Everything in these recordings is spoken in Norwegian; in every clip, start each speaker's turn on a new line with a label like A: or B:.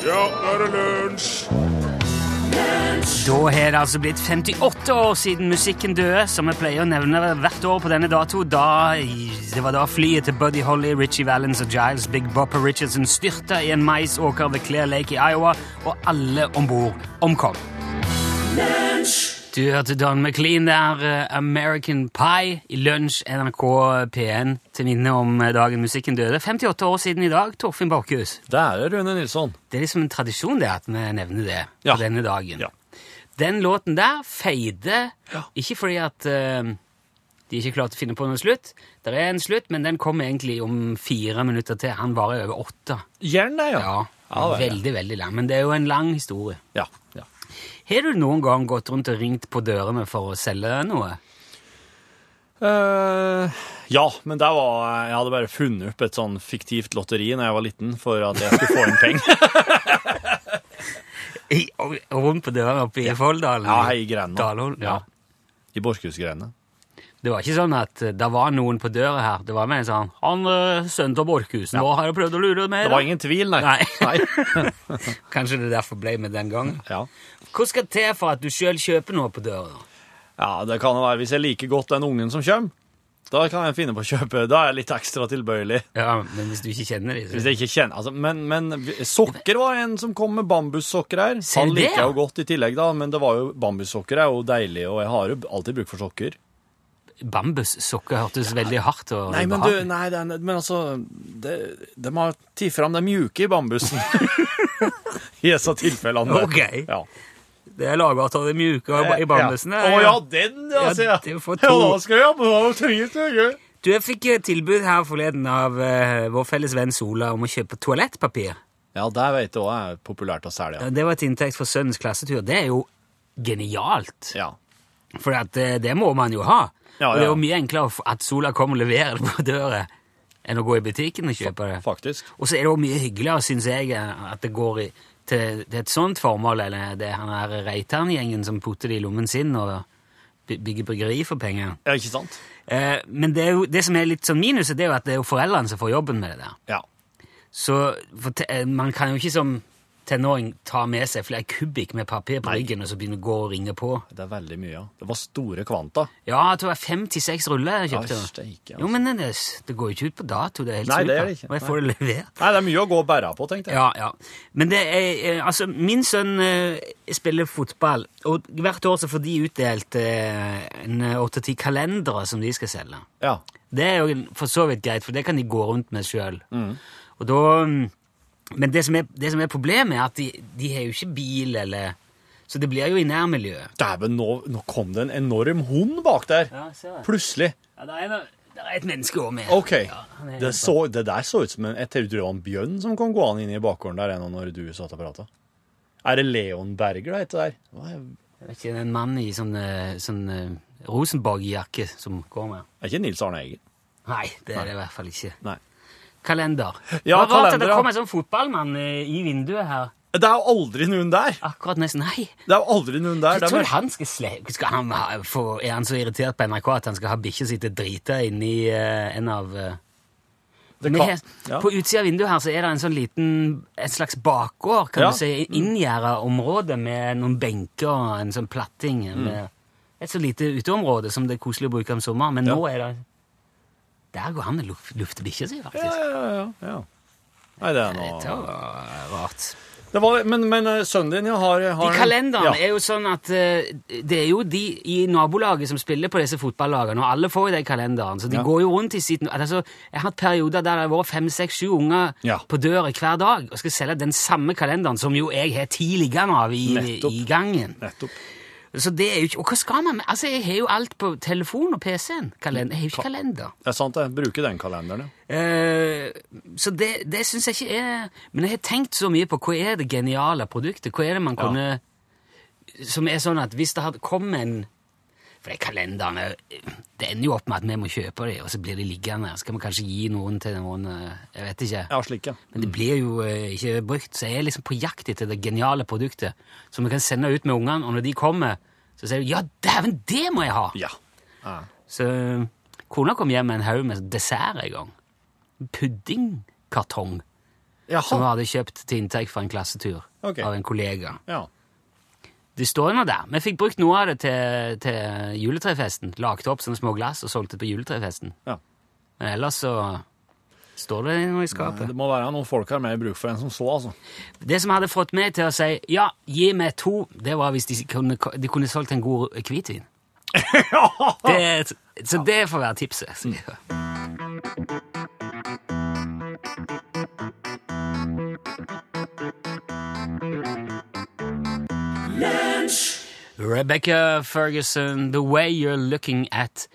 A: Ja, nå er det lunsj!
B: Da har det altså blitt 58 år siden musikken døde, som vi pleier å nevne hvert år på denne dato. Da, det var da flyet til Buddy Holly, Richie Valens og Giles Big Bopper Richardson styrta i en maisåker ved Clear Lake i Iowa, og alle om bord omkom. Du hørte Don McLean der, eh, American Pie, i lunsj NRK P1 til minne om eh, dagen musikken døde. 58 år siden i dag, Torfinn Borchhus.
C: Det er det, Rune Nilsson.
B: Det er liksom en tradisjon det at vi nevner det
C: Ja.
B: på denne dagen.
C: Ja.
B: Den låten der feide,
C: Ja.
B: ikke fordi at uh, de ikke klarte å finne på noe slutt. Det er en slutt, men den kom egentlig om fire minutter til. Han varer over åtte.
C: Gjerne, ja.
B: Ja. Veldig, veldig lang. Men det er jo en lang historie.
C: Ja, ja.
B: Har du noen gang gått rundt og ringt på dørene for å selge noe?
C: Uh, ja, men der var Jeg hadde bare funnet opp et sånn fiktivt lotteri når jeg var liten, for at jeg skulle få inn penger.
B: Rundt på dørene oppe i Folldalen?
C: Ja, i.
B: Dalholm, ja.
C: I Borchhusgreiene.
B: Det var ikke sånn at eh, det var noen på døra her. Det var mer sånn Han uh, sønnen til Borchhus, nå har jeg prøvd å lure meg.
C: Det var ingen tvil, nei.
B: Nei. Kanskje det derfor ble med den gangen.
C: Ja.
B: Hva skal til for at du sjøl kjøper noe på døra?
C: ja, det kan jo være hvis jeg liker godt den ungen som kommer. Da kan jeg finne på å kjøpe. Da er jeg litt ekstra tilbøyelig.
B: Ja, Men hvis du ikke kjenner dem,
C: Hvis
B: så
C: jeg ikke kjenner altså, men, men sokker var en som kom med bambussokker her. Han liker jeg jo godt i tillegg, da, men det var jo bambussokker er jo deilig, og jeg har jo alltid bruk for sokker.
B: Bambussokker hørtes veldig hardt og
C: Nei, men du, nei, det, er- men altså det, De har tatt fram det mjuke i bambusen. I disse tilfellene.
B: Ok.
C: Ja.
B: Det er laga av det mjuke i bambusen.
C: Å ja, den, ja,
B: Ja, det er for
C: Ja, da skal jeg ha på.
B: Du, Jeg fikk tilbud her forleden av uh, vår felles venn Sola om å kjøpe toalettpapir.
C: Ja, det vet du òg er populært å selge.
B: Det var et inntekt for sønnens klassetur. Det er jo genialt.
C: Ja.
B: For at, eh, det må man jo ha.
C: Ja,
B: Og det er jo mye enklere at Sola kommer og leverer det på døra enn å gå i butikken og kjøpe det.
C: Faktisk.
B: Og så er det jo mye hyggeligere, syns jeg, at det går i, til, til et sånt formål, eller det han her Reitan-gjengen som putter det i lommen sin og bygger bryggeri for penger.
C: Ja, ikke sant?
B: Eh, men det, jo, det som er litt sånn minuset, det er jo at det er jo foreldrene som får jobben med det der.
C: Ja.
B: Så for eh, man kan jo ikke som tenåring ta med seg flere kubikk med papir på ryggen og så begynne å gå og ringe på.
C: Det er veldig mye, ja. Det var store kvanta.
B: Ja, jeg tror det var fem til seks ruller jeg kjøpte.
C: Ja, steike, altså.
B: Jo, men det, det går jo ikke ut på dato. Det er helt
C: Nei, det er det ikke.
B: Og jeg får det levert.
C: Nei, det er mye å gå og bære på, tenkte jeg.
B: Ja, ja. Men det er, eh, altså, min sønn eh, spiller fotball, og hvert år så får de utdelt eh, en åtte-ti kalendere som de skal selge.
C: Ja.
B: Det er jo for så vidt greit, for det kan de gå rundt med sjøl.
C: Mm.
B: Og da mm, Men det som, er, det som er problemet, er at de, de har jo ikke bil, eller Så det blir jo i nærmiljøet.
C: Dæven, nå, nå kom det en enorm hund bak der.
B: Ja.
C: Plutselig.
B: Ja, det, er, noe- det er et menneske òg med.
C: OK.
B: Ja,
C: det, så, det der så ut som en Jeg trodde det var en bjørn som kom gående inn i bakgården der ennå når du satt og prata. Er det Leon Berger det heter der? Hva er,
B: Jeg vet ikke, en mann i sånn, eh, sånn eh, Rosenborg-jakke som går med.
C: er ikke Nils Arne Eggen?
B: Nei, det er det i hvert fall ikke.
C: Nei.
B: Kalender.
C: Ja,
B: var rart at det kom en sånn fotballmann eh, i vinduet her.
C: Det er jo aldri noen der!
B: Akkurat nesten. Nei.
C: Det er jo aldri noen der.
B: Jeg tror han skal sle... Skal han ha, for, er han så irritert på NRK at han skal ha bikkja si til drita inni uh, en av uh,
C: kan-
B: har-
C: ja.
B: På utsida av vinduet her så er det en sånn liten Et slags bakgård, kan
C: Ja.
B: du si. Inngjerda område med noen benker og en sånn platting.
C: Mm.
B: Et så lite uteområde som det er koselig å bruke om sommeren. Men
C: Ja.
B: nå er det Der går han og luf- lufter bikkja si, faktisk.
C: Ja, ja, ja, ja. Nei, det er
B: Det
C: er
B: var rart.
C: det var, Men, men eh, sønnen din ja, har, har
B: De kalenderne
C: ja.
B: er jo sånn at eh, det er jo de i nabolaget som spiller på disse fotballagene, og alle får jo de kalenderen, så de
C: Ja.
B: går jo rundt i sitt altså, Jeg har hatt perioder der det har vært fem, seks, sju unger på døra hver dag og skal selge den samme kalenderen som jo jeg har ti liggende av i, i gangen.
C: Nettopp.
B: Så det er jo ikke Og hva skal man med? Altså, jeg har jo alt på telefon og PC-en. Kalender. Jeg har jo ikke kalender.
C: Det er sant, jeg bruker den kalenderen. ja.
B: Uh, så det, det syns jeg ikke er Men jeg har tenkt så mye på hva er det geniale produktet? Hva er det man
C: Ja.
B: kunne Som er sånn at hvis det hadde kommet en For de kalenderne Det ender jo opp med at vi må kjøpe dem, og så blir de liggende. Så kan vi kanskje gi noen til noen eh, Jeg vet ikke.
C: Ja, slik, ja.
B: Men det blir jo eh, ikke brukt. Så jeg er liksom på jakt etter det geniale produktet som vi kan sende ut med ungene, og når de kommer, så sier de ja, dæven, det må jeg ha!
C: Ja. Ja.
B: Så kona kom hjem med en haug med dessert en gang. Puddingkartong Jaha. som hun hadde kjøpt til inntekt for en klassetur
C: okay.
B: av en kollega.
C: Ja.
B: Det står nå der. Vi fikk brukt noe av det til, til juletrefesten. Lagde opp sånne små glass og solgte på juletrefesten.
C: Ja.
B: Men ellers så står det noe i skapet.
C: Det må være noen folk har mer bruk for enn som så, altså.
B: Det som hadde fått meg til å si ja, gi meg to, det var hvis de kunne, de kunne solgt en god hvitvin. Det, så det får være tipset. sier Rebecca Ferguson, The Way You're Looking At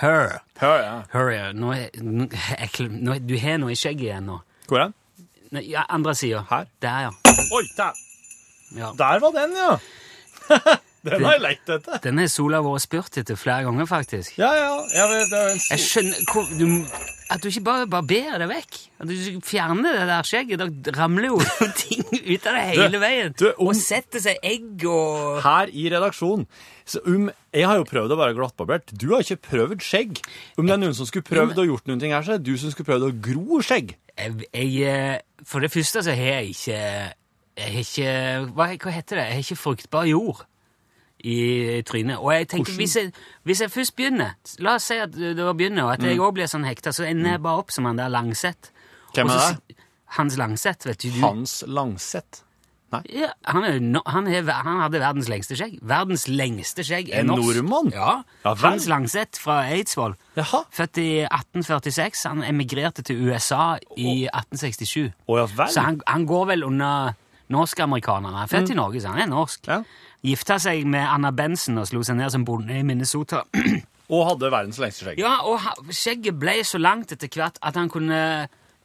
B: Her.
C: Her, ja.
B: Her, ja. Nå er, nå, ekkel, nå, du har noe i skjegget igjen nå.
C: Hvor er den?
B: Ja, andre sida.
C: Her?
B: Der, ja.
C: Oi, der.
B: ja.
C: Der var den, ja! den har jeg lett etter.
B: Den har Sola vært spurt etter flere ganger, faktisk.
C: Ja, ja. Jeg vet, det er en
B: Jeg skjønner hvor, du, At du ikke bare barberer det vekk. At du ikke fjerner det der skjegget. Da ramler jo ting ut av det hele veien.
C: du, om-
B: Og setter seg egg og
C: her i redaksjonen. Så um, jeg har jo prøvd å være glattbarbert. Du har ikke prøvd skjegg. Om det er noen som skulle prøvd å gjort noen ting her, så er det du som skulle prøvd å gro skjegg.
B: jeg, jeg, eh, For det første så har jeg ikke Jeg har ikke Hva, hva heter det? Jeg har ikke fruktbar jord i trynet. Og jeg tenker, hvis jeg, hvis jeg først begynner La oss si at det det begynner, og at jeg òg blir sånn hekta, så ender jeg bare opp som han der Langseth.
C: Mm. Hvem er det?
B: Hans Langseth, vet du. du
C: Hans Langseth.
B: Ja, han, er, han, er, han hadde verdens lengste skjegg. Verdens lengste skjegg er
C: En
B: norsk.
C: nordmann?
B: Ja.
C: Ja.
B: Hans Langseth fra Eidsvoll.
C: Jaha.
B: Født i 1846. Han emigrerte til USA i 1867.
C: Oh, ja.
B: Så han, han går vel under norsk-amerikanerne. Han er født i Norge, så han er norsk.
C: Mm. Ja.
B: Gifta seg med Anna Benson og slo seg ned som bonde i Minnesota.
C: Og hadde verdens lengste skjegg.
B: ja, og skjegget ble så langt etter hvert at han kunne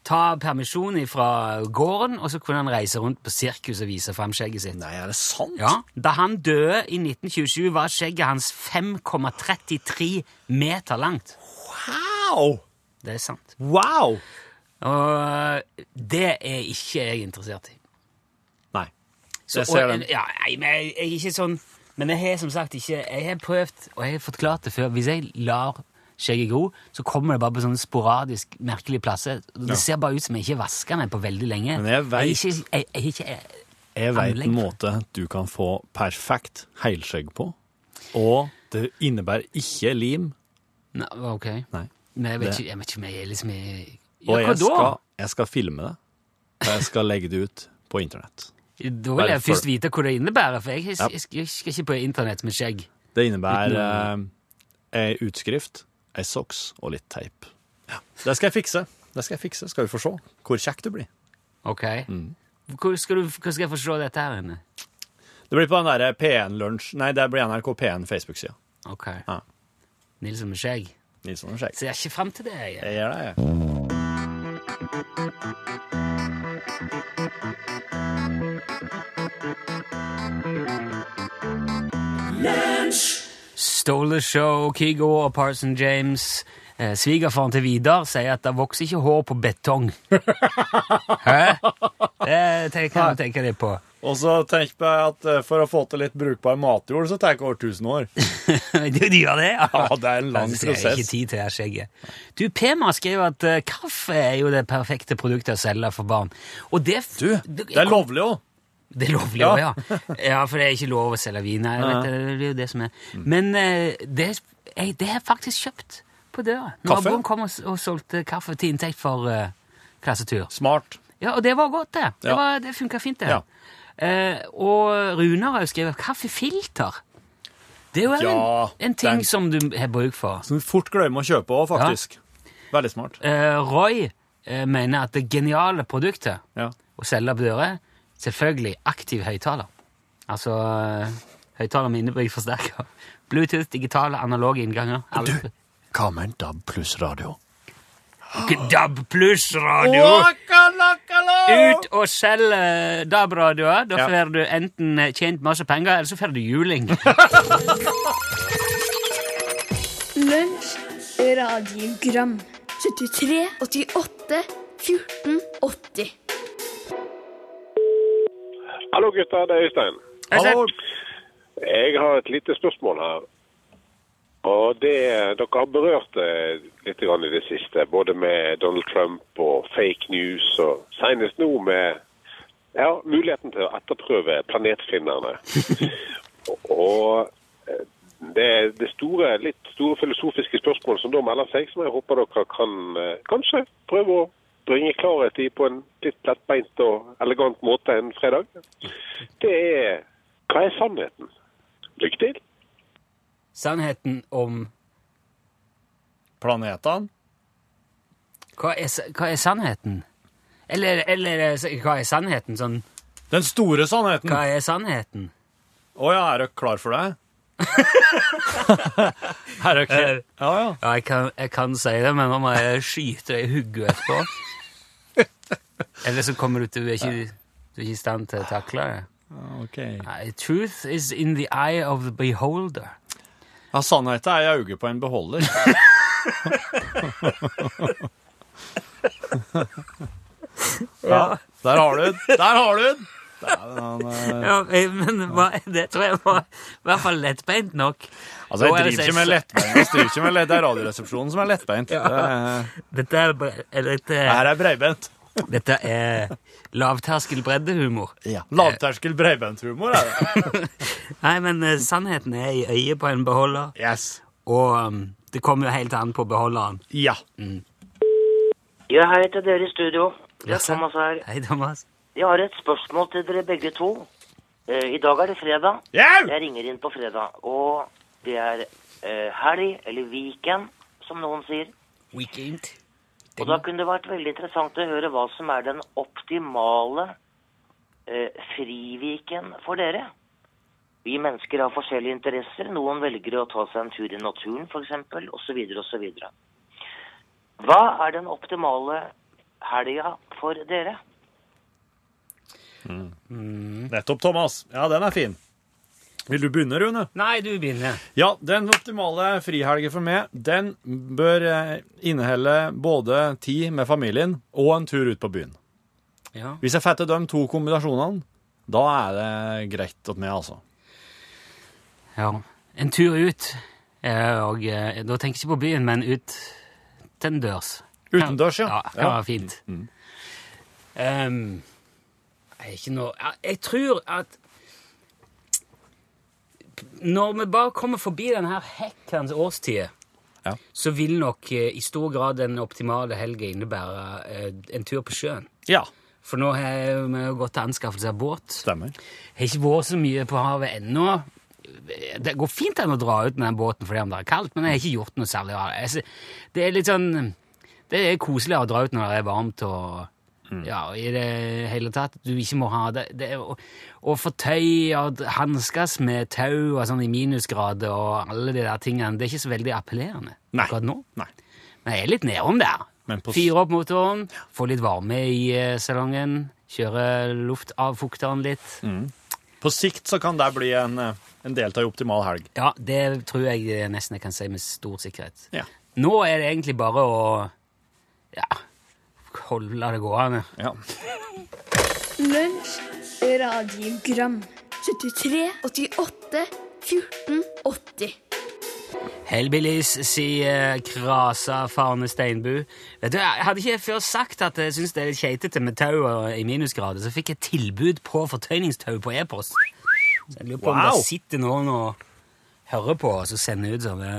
B: ta permisjon fra gården, og så kunne han reise rundt på sirkus og vise fram skjegget sitt.
C: Nei, er det sant?
B: Ja, Da han døde i 1927, var skjegget hans 5,33 meter langt.
C: Wow!
B: Det er sant.
C: Wow!
B: Og det er ikke jeg interessert i. Så,
C: Jeg ser
B: og,
C: den.
B: Ja, nei, men jeg, jeg er ikke sånn Men jeg har som sagt ikke Jeg har prøvd, og jeg har forklart det før, hvis jeg lar skjegget gro, så kommer det bare på sånne sporadisk merkelige plasser. Det
C: Ja.
B: ser bare ut som jeg ikke vaska meg på veldig lenge.
C: Men jeg vet-
B: Jeg, ikke, jeg, jeg, ikke,
C: Jeg veit en måte du kan få perfekt heilskjegg på, og det innebærer ikke lim.
B: Nei, ok.
C: Nei.
B: Men jeg vet, ikke, jeg vet ikke om jeg er liksom i- Ja, hva
C: jeg skal, jeg skal filme det, og jeg skal legge det ut på internett.
B: Da vil jeg først vite hva det innebærer, for jeg, jeg, jeg, jeg skal ikke på internett med skjegg.
C: Det innebærer eh, ei utskrift, ei soks og litt teip. Det skal jeg fikse. Det skal jeg fikse. Skal vi få se hvor kjekk du blir.
B: Ok.
C: Mm.
B: Hvor, skal du, hvor skal jeg få se dette her inne?
C: Det blir på den derre P1 Lunsj Nei, det blir NRK P1 Facebook-sida.
B: Ok.
C: Ja.
B: Nilsen med skjegg.
C: Nilsson med skjegg.
B: Ser ikke frem til det. Jeg.
C: Jeg gjør det, jeg.
B: Stole the Show, Kygo og Parson James. Eh, Svigerfaren til Vidar sier at det vokser ikke hår på betong. Hæ? Det kan du tenke litt på.
C: Og så tenk på at eh, for å få til litt brukbar matjord, så tar det over 1000 år.
B: du, de gjør det, ja?
C: Ja, det er en lang
B: prosess. Jeg er ikke tid til det skjegget. Du, Pema skriver at uh, kaffe er jo det perfekte produktet å selge for barn. Og det
C: Du, det er lovlig òg.
B: Det er lovlig
C: Ja.
B: òg, ja. ja. For det er ikke lov å selge vin. her. vet, det, det er jo det som er. Men eh, det, jeg, det har jeg faktisk kjøpt på døra. Naboen kom og, og solgte kaffe til inntekt for uh, klassetur.
C: Smart.
B: Ja, Og det var godt, det. Det,
C: Ja.
B: det funka fint, det.
C: Ja.
B: Uh, og Runar har jo skrevet kaffefilter. Det er jo
C: Ja,
B: en, en ting
C: den-
B: som du har bruk for.
C: Som du fort glemmer å kjøpe òg, faktisk. Veldig smart.
B: Uh, Roy mener at det geniale produktet
C: Ja.
B: å selge på dører, selvfølgelig aktiv høyttaler. Altså uh, høyttaler med innebygd forsterker. Bluetooth, digitale, analoge innganger. Du,
C: Hva med en DAB pluss radio?
B: DAB pluss radio! Ut og selg eh, DAB-radioer. Da
C: Ja.
B: får du enten eh, tjent masse penger, eller så får du juling.
A: Lunsj, radiogram 73, 88, 14, 80
D: Hallo gutter, det er Øystein.
C: Hallo.
D: Jeg har et lite spørsmål her. Og det, dere har berørt det litt i det siste, både med Donald Trump og fake news, og senest nå med ja, muligheten til å etterprøve planetfinnerne. og eh, det, det store, litt store filosofiske spørsmålet som da melder seg, som jeg håper dere kan eh, kanskje prøve å bringe klarhet i på en litt lettbeint og elegant måte en fredag, det er hva er sannheten? Lykke til.
B: Sannheten om
C: Planetene?
B: Hva er, hva er sannheten? Eller, eller hva er sannheten? Sånn,
C: Den store sannheten.
B: hva er sannheten?
C: Å ja, er dere klar for det? er dere
B: Eh,
C: Ja, ja.
B: Ja, jeg kan, jeg kan si det, men nå må jeg skyte deg i hodet etterpå. Eller så kommer du til Du er ikke, du er ikke i stand til å takle det.
C: Okay.
B: Nei, Truth is in the eye of the beholder.
C: Ja, sannheten er i øyet på en beholder. ja, der har du den. Der har du den! Eh,
B: Ja, men hva, det tror jeg var i hvert fall lettbeint nok.
C: Altså, jeg
B: er
C: driver ikke med lettbeint. Jeg driver ikke med lett. Det er Radioresepsjonen som er lettbeint.
B: Ja.
C: Det, er-
B: Dette er, bre- eller
C: det
B: dette,
C: her er breibent.
B: dette er lavterskel breddehumor.
C: Ja. Lavterskel breibenthumor er det.
B: Nei, men eh, sannheten er i øyet på en beholder,
C: Yes.
B: og um, det kommer jo helt an på beholderen.
C: Ja.
E: Ja, hei til dere i studio. Det er Thomas her.
B: Hei, Thomas.
E: Jeg har et spørsmål til dere begge to. Eh, I dag er det fredag. Jeg ringer inn på fredag. Og det er eh, helg, eller weekend, som noen sier.
B: Weekend.
E: Og da kunne det vært veldig interessant å høre hva som er den optimale eh, friviken for dere. Vi mennesker har forskjellige interesser. Noen velger å ta seg en tur i naturen, f.eks., osv., osv. Hva er den optimale helga for dere?
C: Nettopp, Thomas. Ja, den er fin. Vil du begynne, Rune?
B: Nei, du begynner.
C: Ja, den optimale frihelgen for meg, den bør eh, inneholde både tid med familien og en tur ut på byen.
B: Ja.
C: Hvis jeg fatter de to kombinasjonene, da er det greit til meg, altså.
B: ja. En tur ut, og eh, da tenker jeg ikke på byen, men ut til dørs.
C: Utendørs, ja.
B: Ja, det kan være fint. Um, jeg, er ikke noe, jeg tror at når vi bare kommer forbi denne her årstid, årstida,
C: Ja.
B: så vil nok eh, i stor grad den optimale helga innebære eh, en tur på sjøen.
C: Ja,
B: For nå har vi jo gått til anskaffelse av båt.
C: stemmer.
B: Har ikke vært så mye på havet ennå. Det går fint an å dra ut med den båten fordi om det er kaldt, men jeg har ikke gjort noe særlig av det. Det er litt sånn Det er koseligere å dra ut når det er varmt og ja, i det hele tatt. Du ikke må ha det, det å, å få tøy og hanskes med tau og sånn i minusgrader og alle de der tingene, det er ikke så veldig appellerende
C: Nei.
B: akkurat nå.
C: Nei.
B: Men jeg er litt nedom der. Fyre opp motoren, få litt varme i eh, salongen, kjøre luftavfukteren litt.
C: På sikt så kan det bli en, eh, en delta i optimal helg.
B: Ja, det tror jeg nesten jeg kan si med stor sikkerhet.
C: Ja.
B: Nå er det egentlig bare å ja, holde det gående.
C: Ja.
A: Lunsj, radiogram 73, 88, 14, 80
B: Hellbillies, sier Krasa Farne Steinbu. Vet du, Jeg hadde ikke før sagt at jeg syns det er litt keitete med tau i minusgrader, så fikk jeg tilbud på fortøyningstau på e-post. Så Jeg lurer på om det sitter noen og hører på og så sender ut sånne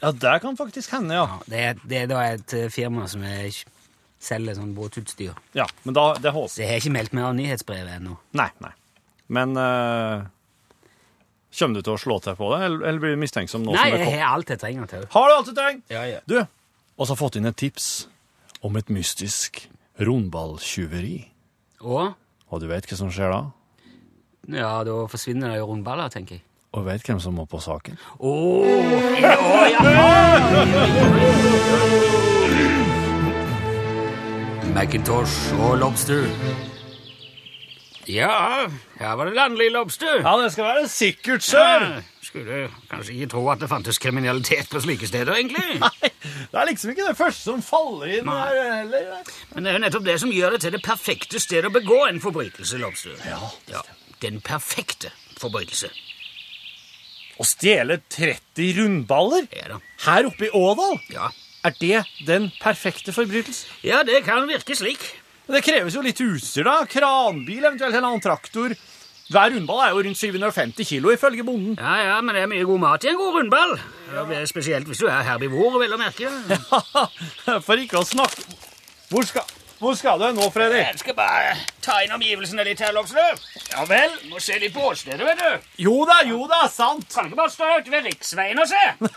C: ja, det kan faktisk hende, ja.
B: ja, det, det er da et eh, firma som er, selger sånn båtutstyr.
C: Ja, Men da, det
B: Så jeg har ikke meldt meg av nyhetsbrevet ennå.
C: Nei, nei. Men eh, Kommer du til å slå til på det, eller, eller blir du mistenksom nå
B: Nei,
C: som det
B: jeg har alt jeg trenger til.
C: Har du alt du trenger?
B: Ja, ja.
C: Du, og så har fått inn et tips om et mystisk rundballtyveri.
B: Og
C: Og du vet hva som skjer da?
B: ja, da forsvinner det jo rundballer, tenker jeg.
C: Og vet hvem som må på saken?
B: Åh, Oh, åh, ja. Macintosh og lobster. Ja, her var det landlig lobster.
C: Ja, det skal være sikkert,
B: Ja, Skulle kanskje ikke tro at det fantes kriminalitet på slike steder, egentlig.
C: Nei, Det er liksom ikke det første som faller inn
B: Nei.
C: her heller.
B: Men det er jo nettopp det som gjør det til det perfekte stedet å begå en forbrytelse, lobster.
C: Ja.
B: Ja, den perfekte forbrytelse.
C: Å stjele 30 rundballer
B: Ja da.
C: her oppe i Ådal?
B: Ja.
C: Er det den perfekte forbrytelse?
B: ja, det kan virke slik.
C: Men Det kreves jo litt utstyr, da. Kranbil, eventuelt en annen traktor. Hver rundball er jo rundt 750 kilo, ifølge bonden.
B: Ja, ja, men det er mye god mat i en god rundball. Ja, det Spesielt hvis du er herbivor, vel å merke.
C: For ikke å snakke Hvor skal, hvor skal du nå, Freddy?
B: Jeg skal bare ta inn omgivelsene litt her, Lopsrud.
C: Ja vel?
B: Må se litt på åstedet, vet du.
C: Jo da, jo da, sant.
B: Kan ikke bare stå ute ved riksveien og se.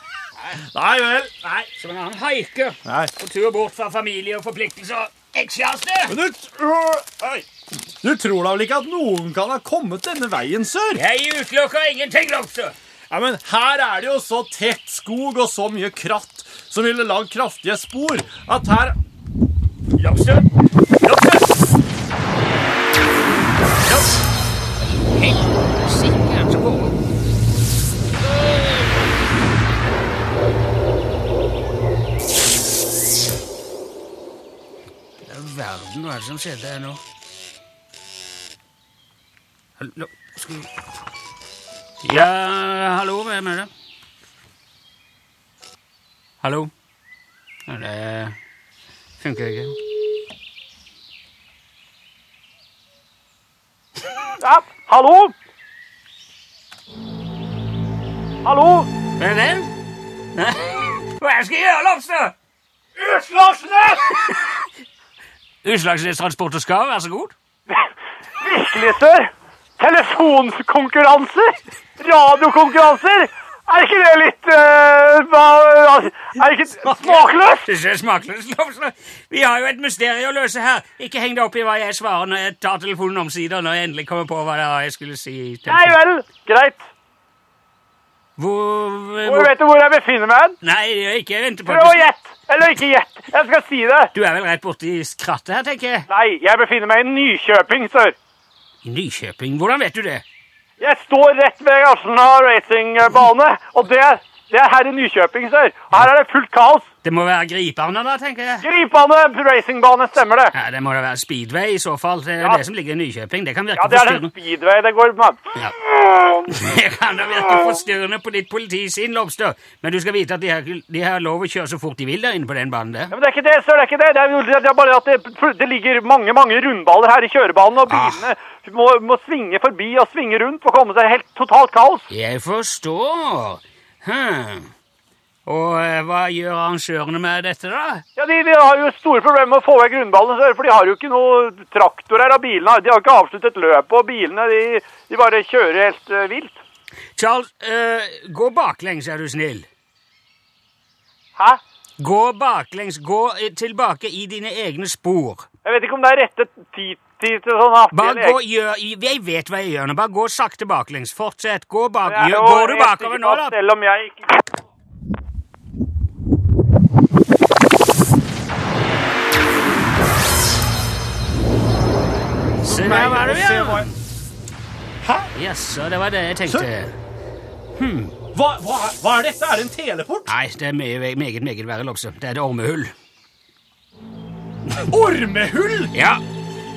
C: Nei vel.
B: Nei, som en annen haike
C: Nei.
B: på tur bort fra familie og forpliktelser ekskjæreste.
C: Men du, tr- Oi. du tror da vel ikke at noen kan ha kommet denne veien, sør?
B: Jeg utelukker ingenting, Lopsrud.
C: Ja, men her er det jo så tett skog og så mye kratt som ville lagd kraftige spor, at her
B: Lopsrud. Lopsrud. Lopsrud. Helsike, verden hva er det som skjedde her nå? Hallo skal vi Ja, hallo, hvem er det? Hallo? Ja, det funker ikke.
C: Ja, hallo? Hallo?
B: Hvem er det? Hva skal jeg gjøre, Lobster?
C: Utslagsnes!
B: Utslagsnes Transport og skar, vær så god.
F: Virkelig, sør! Telefonkonkurranser! Radiokonkurranser! Er ikke det litt uh, Er det ikke smakløst?
B: Det er smakløst. Vi har jo et mysterium å løse her. Ikke heng deg opp i hva jeg svarer når jeg tar telefonen omsider når jeg endelig kommer på hva jeg skulle si.
F: Nei vel, greit.
B: Hvor,
F: Hvor
B: hvor
F: vet du hvor jeg befinner meg?
B: Nei, ikke venter på
F: Prøv å gjette. Eller ikke gjett. Jeg skal si det.
B: Du er vel rett borti skrattet her, tenker jeg.
F: Nei, jeg befinner meg i Nykjøping, sør.
B: I Nykjøping. Hvordan vet du det?
F: Jeg står rett ved Arsenal racingbane, og det, det er her i Nykjøping, sør. Her er det fullt kaos.
B: Det må være gripbane, da, tenker jeg.
F: Gripbane, racingbane, stemmer det?
B: Ja, Det må da være Speedway i så fall. Det er
F: Ja.
B: det som ligger i Nykjøping. Det kan virke forstyrrende.
F: Ja, det er den speedway det går med.
B: Ja. Det kan da virke forstyrrende på ditt politisinn, Lobster, men du skal vite at de har, de har lov å kjøre så fort de vil der inne på den banen der.
F: Ja, men det er ikke det, sør, det er ikke det. Det er, det er bare at det, det ligger mange, mange rundballer her i kjørebanen, og bilene må, må svinge forbi og svinge rundt for å komme seg helt totalt kaos.
B: Jeg forstår. Hm. Og eh, hva gjør arrangørene med dette, da?
F: Ja, de, de har jo store problemer med å få vekk rundballen, for de har jo ikke noe traktor her av bilene. De har ikke avsluttet løpet, og bilene de, de bare kjører helt uh, vilt.
B: Charles, uh, gå baklengs, er du snill.
F: Hæ?
B: Gå baklengs. Gå tilbake i dine egne spor.
F: Jeg vet ikke om det er rette tid, til sånn artig
B: Bare gå, gjør, jeg vet hva jeg gjør nå. Bare gå sakte baklengs. Fortsett. Gå bak. Gjør, går du bakover nå, da?
F: Selv om jeg ikke
B: Se der var du, ja.
C: hva- Hæ?
B: Jaså, det var det jeg tenkte.
C: Hva, hva, er- hva er dette? Er det en teleport?
B: Nei, det er meget, meget, meget verre, Lopse. Det er et ormehull.
C: Ormehull!
B: Ja,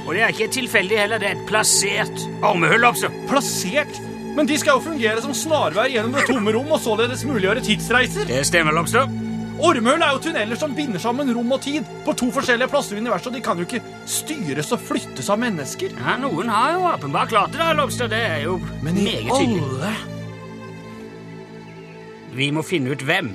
B: og det er ikke tilfeldig heller. Det er et plassert ormehull, Lopse.
C: Plassert? Men de skal jo fungere som snarveier gjennom det tomme rom og således muliggjøre tidsreiser.
B: Det stemmer, Lobster.
C: Ormehull er jo tunneler som binder sammen rom og tid på to forskjellige plasser i universet, og de kan jo ikke styres og flyttes av mennesker.
B: Ja, noen har jo åpenbart klart det, da, Lobster. Det er jo
C: Men i
B: meget tydelig.
C: alle
B: Vi må finne ut hvem.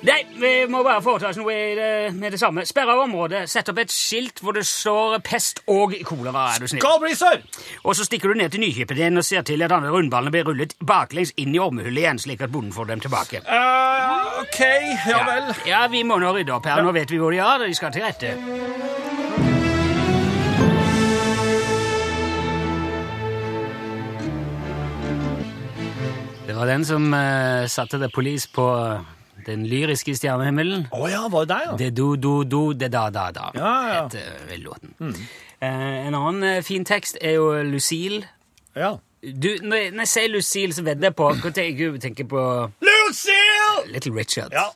B: Nei, vi må bare foreta oss noe i det, med det samme. Sperre av området. Sett opp et skilt hvor det står pest og kolera, er du snill.
C: skal bli, sør!
B: Og så stikker du ned til Nykjøpet din og ser til at andre rundballene blir rullet baklengs inn i ormehullet igjen, slik at bonden får dem tilbake.
C: Uh, OK, ja vel.
B: Ja, vi må nå rydde opp her. Nå vet vi hvor de er. De skal til rette. Det var den som uh, satte The Police på den lyriske stjernehimmelen.
C: Å ja, var det deg, ja?
B: Det do, do, do, det da, da, da.
C: Ja, ja.
B: heter vel låten. Eh, en annen eh, fin tekst er jo Lucille.
C: ja.
B: Du, når jeg, når jeg sier Lucille, så vedder jeg på Hva tenker du? tenker på
C: Lucille!
B: Little Richard.
C: Ja.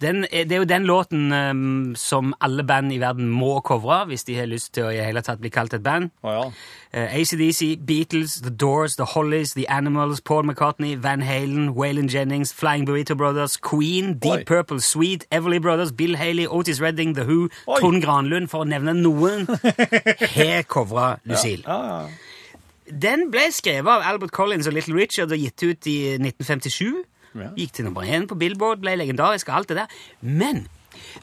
B: Den, det er jo den låten um, som alle band i verden må covre hvis de har lyst til å i hele tatt bli kalt et band.
C: Oh, ja.
B: uh, ACDC, Beatles, The Doors, The Hollies, The Animals, Paul McCartney, Van Halen, Waylon Jennings, Flying Burrito Brothers, Queen, Deep
C: Oi.
B: Purple, Sweet, Everly Brothers, Bill Haley, Otis Redding, The Who,
C: Oi.
B: Trond Granlund, for å nevne noen, har covra Lucille.
C: Ja, ja.
B: Den ble skrevet av Albert Collins og Little Richard og gitt ut i 1957.
C: Ja.
B: Gikk til nummer én på Billboard, ble legendarisk og alt det der. Men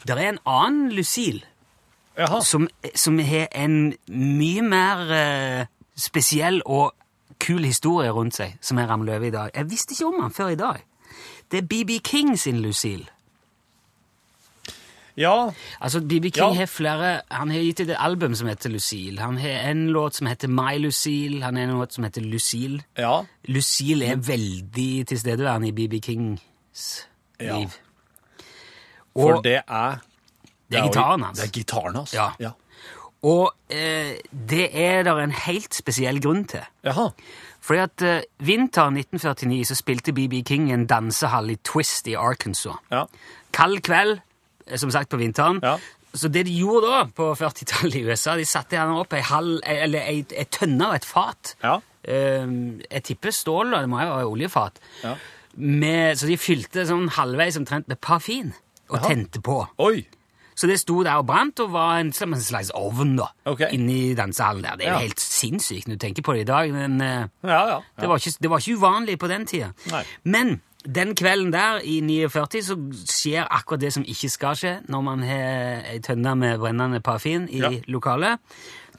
B: det er en annen Lucille
C: Jaha.
B: som, som har en mye mer eh, spesiell og kul historie rundt seg, som er Ramløve i dag. Jeg visste ikke om han før i dag. Det er BB King sin Lucille.
C: Ja.
B: Altså, BB King
C: Ja.
B: har flere Han har gitt ut et album som heter Lucille. Han har en låt som heter My Lucille. Han har en låt som heter Lucille.
C: Ja.
B: Lucille er veldig tilstedeværende i BB Kings liv.
C: For
B: Og
C: det er
B: det er gitaren hans.
C: Det er gitaren hans.
B: Ja. Og eh, det er der en helt spesiell grunn til.
C: Jaha.
B: Fordi at eh, vinteren 1949 så spilte BB King en dansehall i Twist i Arkansas.
C: Ja.
B: Kald kveld, som sagt på vinteren.
C: Ja.
B: Så det de gjorde da, på 40-tallet i USA, de satte gjerne opp ei halv, eller ei, ei tønne og et fat.
C: Ja.
B: Eh, jeg tipper stål, da, det må jo være oljefat.
C: Ja.
B: Med, så de fylte sånn halvveis omtrent med parfin og
C: Aha.
B: tente på.
C: Oi.
B: Så det sto der og brant og var en, en slags ovn da,
C: okay.
B: inni dansehallen der. Det er jo
C: Ja.
B: helt sinnssykt når du tenker på det i dag, men eh,
C: Ja, ja.
B: det, var ikke, det var ikke uvanlig på den tida.
C: Nei.
B: Men den kvelden der i 49 så skjer akkurat det som ikke skal skje når man har ei tønne med brennende parafin i
C: Ja.
B: lokalet.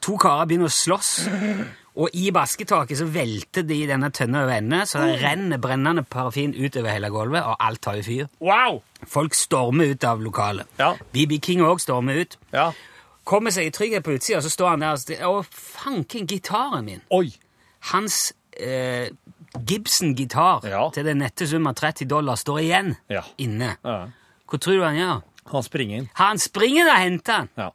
B: To karer begynner å slåss, og i basketaket så velter de denne tønna over ende, så det renner brennende parafin utover hele gulvet, og alt tar jo fyr.
C: Wow!
B: Folk stormer ut av lokalet.
C: Ja.
B: BB King òg stormer ut.
C: Ja.
B: Kommer seg i trygghet på utsida, så står han der og sier Å, fanken, gitaren min!
C: Oi.
B: Hans eh, Gibson-gitar
C: Ja.
B: til den nette sum av 30 dollar står igjen
C: Ja.
B: inne.
C: Ja.
B: Hva tror du han gjør?
C: Han springer inn.
B: Han springer og henter den!
C: Ja.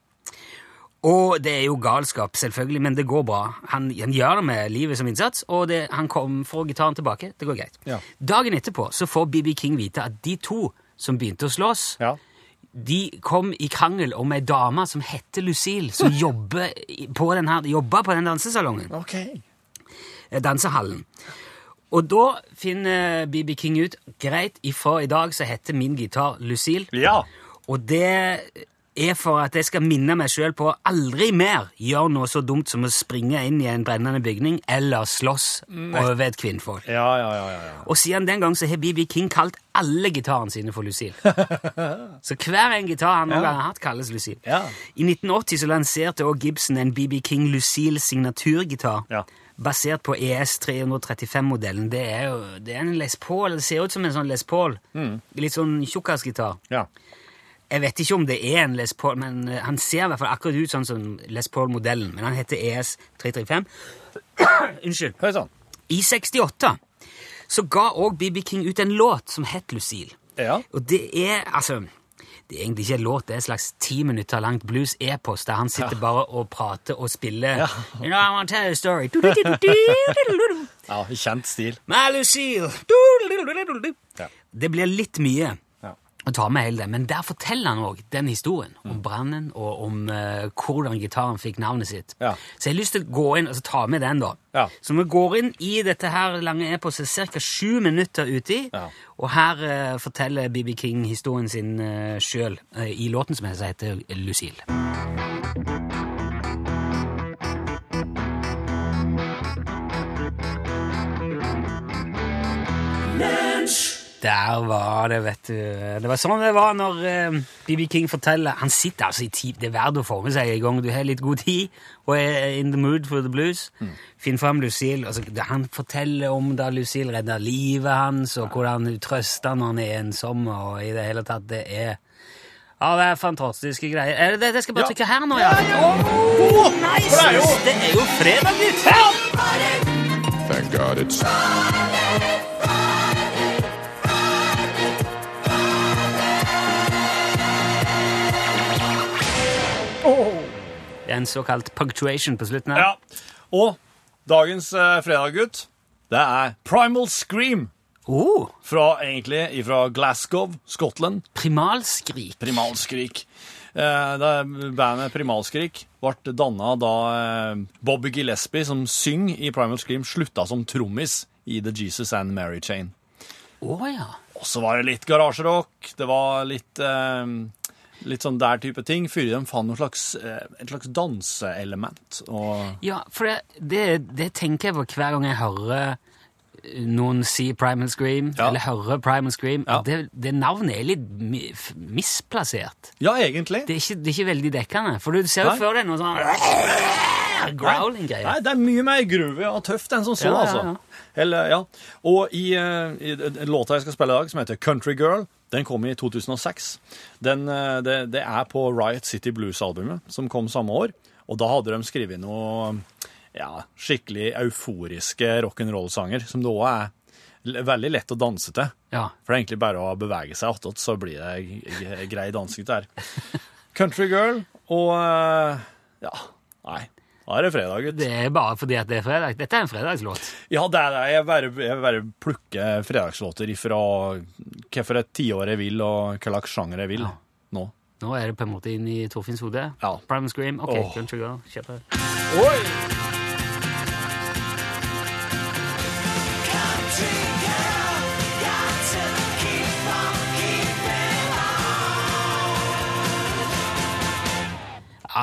B: Og det er jo galskap, selvfølgelig, men det går bra. Han, han gjør det med livet som innsats, og det, han kom, får gitaren tilbake. Det går greit. Dagen etterpå så får BB King vite at de to som begynte å slåss,
C: Ja.
B: de kom i krangel om ei dame som heter Lucille, som jobber på den her, på den dansesalongen,
C: Ok.
B: eh, dansehallen. Og da finner BB King ut greit, ifra i dag så heter min gitar Lucille.
C: Ja.
B: Og det er for at jeg skal minne meg sjøl på å aldri mer gjøre noe så dumt som å springe inn i en brennende bygning eller slåss over et kvinnfolk.
C: Ja, ja, ja, ja. ja.
B: Og siden den gang så har BB King kalt alle gitarene sine for Lucille. så hver en gitar han noen gang har hatt, kalles Lucille.
C: Ja.
B: I 1980 så lanserte også Gibson en BB King Lucille signaturgitar.
C: Ja.
B: Basert på E ES 335-modellen. Det er jo det er en Les Paul. Det ser ut som en sånn Les Paul. Litt sånn tjukkasgitar.
C: ja.
B: Jeg vet ikke om det er en Les Paul, men eh, han ser i hvert fall akkurat ut sånn som Les Paul-modellen. Men han heter E ES 335. Unnskyld.
C: Hør sånn.
B: I 68 så ga òg BB King ut en låt som het Lucille.
C: Ja.
B: Og det er altså Det er egentlig ikke en låt, det er et slags ti minutter langt blues-epos der han sitter bare og prater og spiller
C: Ja.
B: You know, I want to tell a story.
C: Ja, kjent stil.
B: My Lucille.
C: Ja.
B: Det blir litt mye
C: Ja.
B: tar ta med hele det, men der forteller han òg den historien om brannen og om uh, hvordan gitaren fikk navnet sitt.
C: Ja.
B: Så jeg har lyst til å gå inn og så ta med den, da.
C: Ja.
B: Så vi går inn i dette her lange eposet ca. sju minutter uti,
C: Ja.
B: og her uh, forteller BB King historien sin uh, sjøl i låten som heter Lucille. Der var det, vet du. Det var sånn det var når eh, BB King forteller Han sitter altså i tid. Det er verdt å få med seg en gang du har litt god tid og er in the mood for the blues. Finn fram Lucille. Altså, han forteller om da Lucille redda livet hans, og hvordan hun trøster når han er ensom, og i det hele tatt Det er Ja, det er fantastiske greier. Er det det? Jeg skal bare
C: Ja.
B: trykke her nå, ja. Åh, nice!
C: det er jo-
B: Det er jo fredag, gutt!
G: Thank God it's
B: en såkalt punctuation på slutten her.
C: Ja. Og dagens eh, fredaggutt, det er Primal Scream
B: Oh,
C: Fra, egentlig fra Glasgow, Skottland.
B: primalskrik.
C: Primalskrik. Eh, det er bandet Primalskrik ble danna da eh, Bobby Gillespie, som synger i Primal Scream, slutta som trommis i The Jesus and Mary Chain.
B: Oh, ja.
C: Og så var det litt garasjerock, det var litt eh, Litt sånn der type ting, Fyrer de noe slags, eh, et slags danseelement.
B: Ja, for det, det, det tenker jeg på hver gang jeg hører eh, noen si Primal Scream,
C: Ja.
B: eller hører Primal Scream.
C: Ja.
B: Det, det navnet er litt misplassert.
C: Ja, egentlig.
B: Det er, ikke, det er ikke veldig dekkende, for du ser jo før deg noe sånn growling-greier.
C: Nei, det er mye mer groovy og tøft enn som så,
B: Ja,
C: altså. Eller, ja. Og i, i, i låta jeg skal spille i dag, som heter Country Girl, den kom i 2006. Den, eh, det, det er på Riot City Blues-albumet, som kom samme år. Og da hadde de skrevet noen ja, skikkelig euforiske rock'n'roll-sanger, som det òg er veldig lett å danse til.
B: Ja.
C: For det er egentlig bare å bevege seg attåt, så blir det grei dansing der. Country Girl og eh, Ja, nei. Da er det fredag, gutt.
B: Det er bare fordi at det er fredag. Dette er en fredagslåt.
C: Ja, det er det. Jeg bare, jeg bare plukker fredagslåter ifra hvilket tiår jeg vil, og slags sjanger jeg vil.
B: Ja.
C: Nå.
B: Nå er det på en måte inn i Torfinns hode.
C: Ja.
B: Primal Scream. OK,
C: oh.
B: Country Girl. Kjør på. Ja,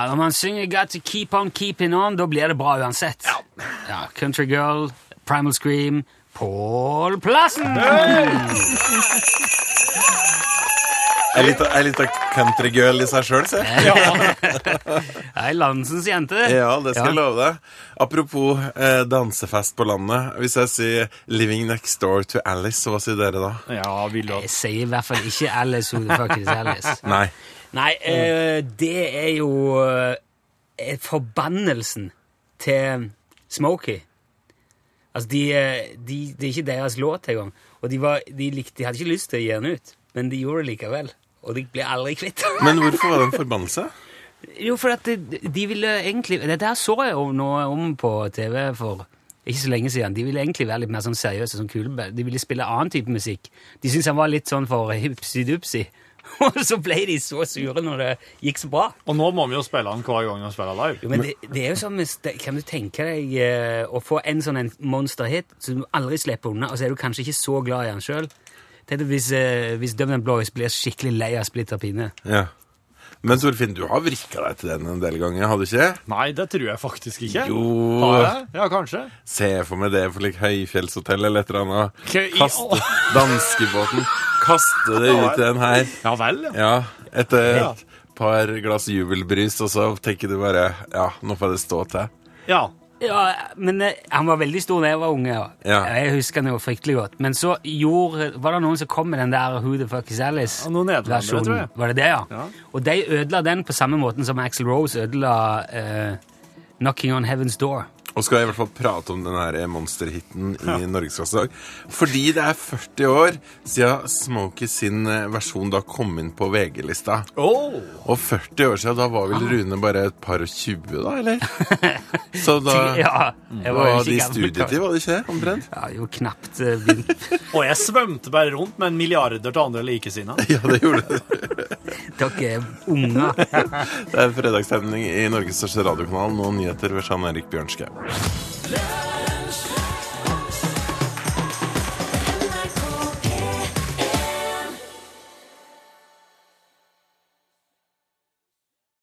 B: når man synger 'Got to keep on keeping on', da blir det bra uansett. Ja. Country Girl, Primal Scream, Pål Plassen!
G: Ei lita- ei lita countrygirl i seg sjøl, se.
B: Ei Landsens jente.
G: Ja, det skal jeg love deg. Apropos eh, dansefest på landet. Hvis jeg sier 'Living next door to Alice', hva sier dere da?
C: Ja, vil du
B: Jeg sier i hvert fall ikke Alice who the fuck is Alice.
G: Nei.
B: Nei, eh, det er jo eh, forbannelsen til Smokie. Altså, de, eh, de, det er ikke deres låt engang. Og de, var, de, likte, de hadde ikke lyst til å gi den ut, men de gjorde det likevel. Og de ble aldri kvitt den.
G: Men hvorfor var det en forbannelse?
B: Jo, for at de, de ville egentlig Dette her så jeg jo nå om på TV for ikke så lenge siden. De ville egentlig være litt mer sånn seriøse, sånn kule. De ville spille annen type musikk. De syntes han var litt sånn for hipsi-dupsi. Og så ble de så sure når det gikk så bra.
C: Og nå må vi jo spille den hver gang vi spiller live.
B: Jo, men det, det er jo sånn, Kan du tenke deg eh, å få en sånn en monsterhit som du aldri slipper unna, og så er du kanskje ikke så glad i den sjøl? Hvis, uh, hvis Dumb Blows blir skikkelig lei av Splitter pinne.
G: Ja. Men Torfinn, du har vrikka deg til den en del ganger, har du ikke?
C: Nei, det tror jeg faktisk ikke.
G: Jo.
C: Har jeg? Ja, kanskje.
G: Se for meg det for like høyfjellshotell eller et eller annet. Kaste danskebåten. Kaste det ut i den her.
C: Ja vel, ja.
G: Ja, etter et par glass jubelbrys, og så tenker du bare Ja, nå får det stå til.
C: Ja.
B: Ja, men eh, Han var veldig stor da jeg var unge. Ja. Jeg husker han jo fryktelig godt. Men så gjorde, var det noen som kom med den der Who the fuck is Alice?
C: Ja, noen nederlendere, tror jeg.
B: Var det det, ja?
C: Ja.
B: Og de ødela den på samme måten som Axel Rose ødela uh, Knocking on Heaven's Door.
G: Og skal jeg i hvert fall prate om denne her monsterhiten i Norgesklasse i dag. Fordi det er 40 år siden Smokey sin eh, versjon da kom inn på VG-lista.
C: Oh.
G: Og 40 år siden, da var vel Rune bare et par og 20, da, eller? Så da
B: ja, jeg var
G: var de
B: gammel.
G: studietid, var det ikke? Omtrent?
B: Ja, jo knapt eh, begynt.
C: Og jeg svømte bare rundt med en milliarder til andre likesinnede.
G: Ja, det gjorde du.
B: Dere er unger.
G: Det er fredagsstemning i Norges største radiokanal. Nå nyheter ved Jean Erik Bjørnskau.
H: Love.